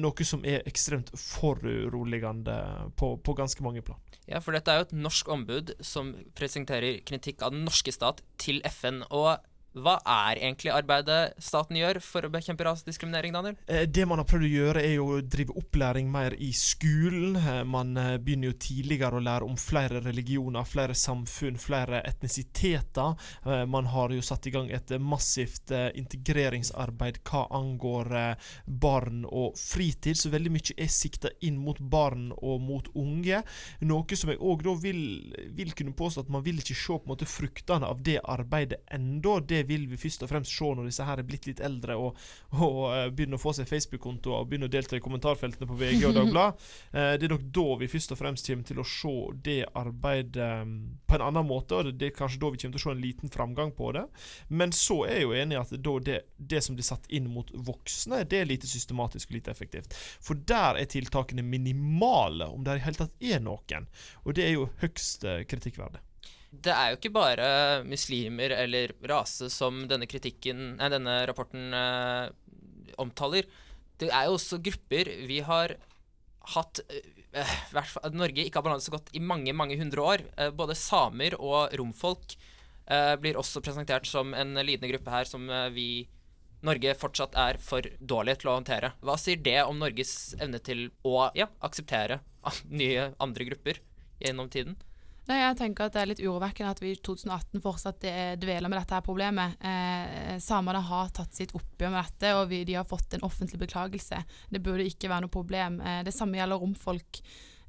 Noe som er ekstremt foruroligende på, på ganske mange plan. Ja, for dette er jo et norsk ombud som presenterer kritikk av den norske stat til FN. Og Hva er egentlig arbeidet staten gjør for å bekjempe rasediskriminering, Daniel? Eh, det man har prøvd å gjøre, er jo å drive opplæring mer i skolen. Eh, man eh, begynner jo tidligere å lære om flere religioner, flere samfunn, flere etnisiteter. Man har jo satt i gang et massivt integreringsarbeid hva angår barn og fritid, så veldig mye er sikta inn mot barn og mot unge. Noe som jeg òg da vil, vil, kunne påstå at man vil ikke se på en måte fruktene av det arbeidet ennå. Det vil vi først og fremst se når disse her er blitt litt eldre og, og uh, begynner å få seg Facebook-konto og begynner å delta i kommentarfeltene på VG og Dagbladet. Uh, det er nok da vi først og fremst kommer til å se det arbeidet um, på en annen måte, og det, det, er kanskje da vi kommer til å se en liten framgang på det. Men så er jeg jo enig i at det, det som blir satt inn mot voksne, det er lite systematisk og lite effektivt. For der er tiltakene minimale, om det i hele tatt er noen. Og det er jo høgst uh, kritikkverdig det er jo ikke bare muslimer eller rase som denne kritikken, nei, denne rapporten eh, omtaler. Det er jo også grupper vi har hatt eh, Norge ikke har behandlet så godt i mange, mange hundre år. Eh, både samer og romfolk eh, blir også presentert som en lidende gruppe her som eh, vi Norge fortsatt er for dårlig til å håndtere. Hva sier det om Norges evne til å ja, akseptere nye andre grupper gjennom tiden? Nei, jeg tenker at Det er litt urovekkende at vi i 2018 fortsatt dveler med dette her problemet. Eh, samene har tatt sitt oppgjør med dette, og vi, de har fått en offentlig beklagelse. Det burde ikke være noe problem. Eh, det samme gjelder romfolk.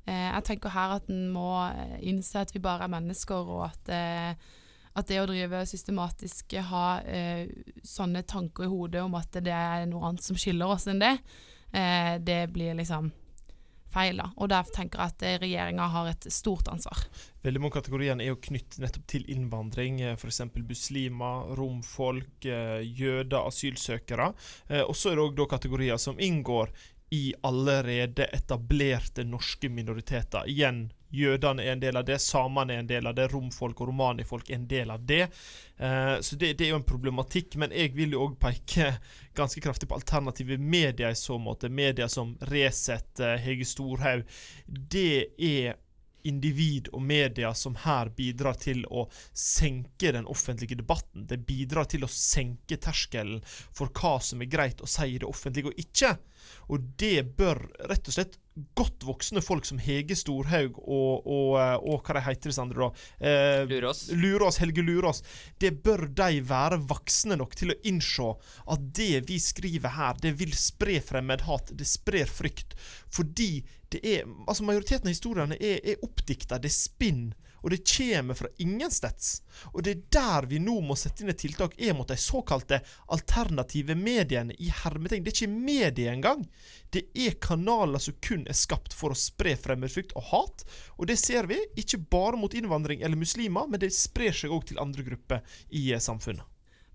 Eh, jeg tenker her at en må eh, innse at vi bare er mennesker, og at, eh, at det å drive systematisk ha eh, sånne tanker i hodet om at det er noe annet som skiller oss enn det, det blir liksom feil. Da. Og der tenker jeg at regjeringa har et stort ansvar. Veldig mange kategorier er jo knyttet nettopp til innvandring. Eh, F.eks. muslimer, romfolk, eh, jøder, asylsøkere. Eh, og så er det òg kategorier som inngår i allerede etablerte norske minoriteter. Igjen Jødene er en del av det, samene er en del av det, romfolk og romanifolk er en del av det. Uh, så det, det, er jo en problematikk, men jeg vil jo òg peke ganske kraftig på alternative medier i så måte. Medier som Resett, uh, Hege Storhaug. Det er individ og media som her bidrar til å senke den offentlige debatten. Det bidrar til å senke terskelen for hva som er greit å si i det offentlige og ikke. Og det bør rett og slett godt voksne folk som Hege Storhaug og, og, og, og hva de heter disse andre, da? Eh, Lurås. Lurås. Helge Lurås. Det bør de være voksne nok til å innse at det vi skriver her, det vil spre fremmedhat. Det sprer frykt. Fordi det er Altså, majoriteten av historiene er, er oppdikta. Det er spinn og det kommer fra ingensteds. Og det er der vi nå må sette inn et tiltak, er mot de såkalte alternative mediene i hermetegn. Det er ikke medier engang. Det er kanaler som kun er skapt for å spre fremmedfrykt og hat. Og det ser vi, ikke bare mot innvandring eller muslimer, men det sprer seg òg til andre grupper i eh, samfunnet.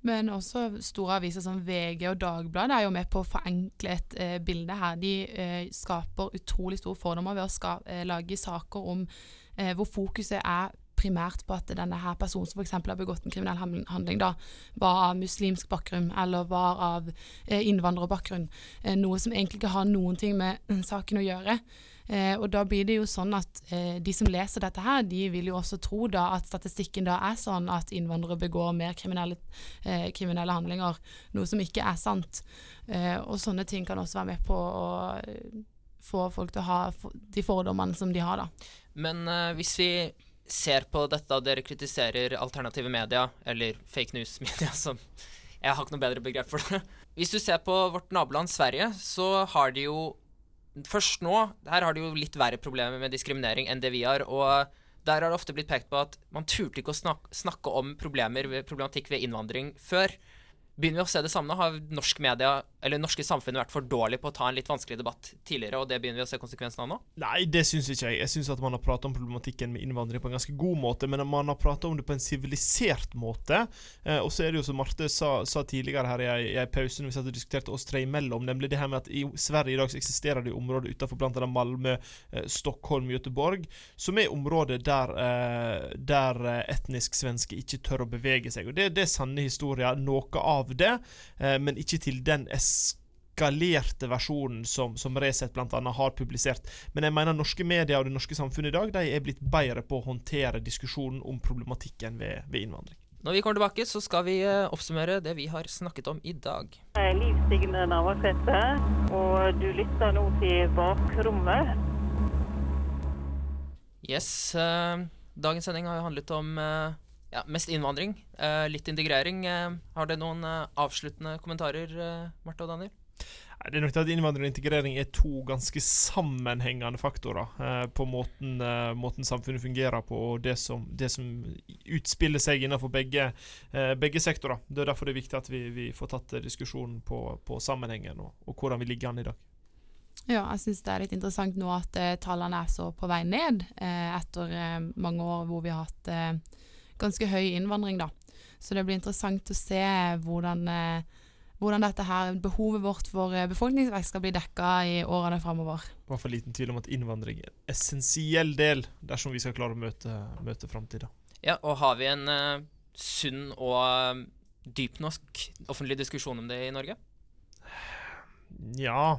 Men også store aviser som VG og Dagbladet er jo med på å forenkle et eh, bilde her. De eh, skaper utrolig store fordommer ved å ska, eh, lage saker om eh, hvor fokuset er primært på at denne her personen som f.eks. har begått en kriminell handling, da, var av muslimsk bakgrunn eller var av eh, innvandrerbakgrunn. Eh, noe som egentlig ikke har noen ting med saken å gjøre. Eh, og da blir det jo sånn at eh, de som leser dette her, de vil jo også tro da at statistikken da er sånn at innvandrere begår mer kriminelle, eh, kriminelle handlinger, noe som ikke er sant. Eh, og sånne ting kan også være med på å få folk til å ha de fordommene som de har, da. Men uh, hvis vi ser på dette, og dere kritiserer alternative media, eller fake news-media, som Jeg har ikke noe bedre begrep for det. Hvis du ser på vårt naboland Sverige, så har de jo Først nå Her har de jo litt verre problemer med diskriminering enn det vi har. og der har det ofte blitt pekt på at man turte ikke å snakke, snakke om problemer, problematikk ved innvandring før. Begynner vi å se det samme? Har norsk media, eller norske samfunnet vært for dårlig på å ta en litt vanskelig debatt tidligere, og det begynner vi å se konsekvensen av nå? Nei, det syns ikke jeg. Jeg syns at man har prata om problematikken med innvandring på en ganske god måte, men man har prata om det på en sivilisert måte. Eh, og så er det jo som Marte sa, sa tidligere her i ei pause når vi satt og diskuterte oss tre imellom, nemlig det her med at i Sverige i dag så eksisterer det områder utenfor annet Malmö, eh, Stockholm, Göteborg, som er områder der, eh, der eh, etnisk svenske ikke tør å bevege seg. Og det, det er sanne historier. Noe av det, eh, men ikke til den eskalerte versjonen som, som Resett bl.a. har publisert. Men jeg mener norske medier og det norske samfunnet i dag de er blitt bedre på å håndtere diskusjonen om problematikken ved, ved innvandring. Når vi kommer tilbake, så skal vi eh, oppsummere det vi har snakket om i dag. Jeg er Liv Signe Navarsete, og du lytter nå til Bakrommet. Yes, eh, dagens sending har jo handlet om eh, ja, mest innvandring, eh, litt integrering. Eh, har dere noen eh, avsluttende kommentarer, uh, Marte og Daniel? Det er nok til at Innvandring og integrering er to ganske sammenhengende faktorer eh, på måten, eh, måten samfunnet fungerer på, og det som, det som utspiller seg innenfor begge, eh, begge sektorer. Det er derfor det er viktig at vi, vi får tatt diskusjonen på, på sammenhengen og, og hvordan vi ligger an i dag. Ja, jeg syns det er litt interessant nå at eh, tallene er så på vei ned, eh, etter eh, mange år hvor vi har hatt eh, ganske høy innvandring, da. Så det blir interessant å se hvordan, eh, hvordan dette her, behovet vårt for eh, befolkningsvekst skal bli dekka i årene framover. I hvert fall liten tvil om at innvandring er en essensiell del dersom vi skal klare å møte, møte framtida. Ja, og har vi en uh, sunn og eh, dypnorsk offentlig diskusjon om det i Norge? Ja,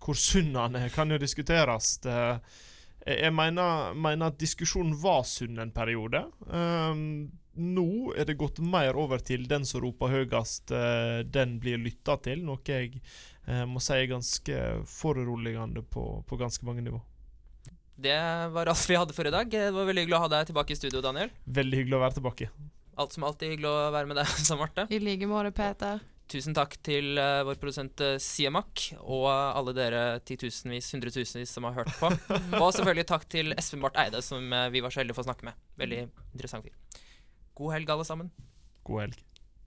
hvor sunn han er, kan jo diskuteres. Det, jeg mener, mener at diskusjonen var sunn en periode. Um, nå er det gått mer over til den som roper høyest, uh, den blir lytta til. Noe jeg uh, må si er ganske foruroligende på, på ganske mange nivå. Det var alt vi hadde for i dag. Det var veldig hyggelig å ha deg tilbake i studio, Daniel. Veldig hyggelig å være tilbake. Alt som alltid hyggelig å være med deg, sa Marte. I like måte, Peter. Tusen takk til uh, vår produsent uh, Siamak, og alle dere titusenvis, hundretusenvis som har hørt på. og selvfølgelig takk til Espen Barth Eide, som vi var så heldige å få snakke med. Veldig interessant fyr. God helg, alle sammen. God helg.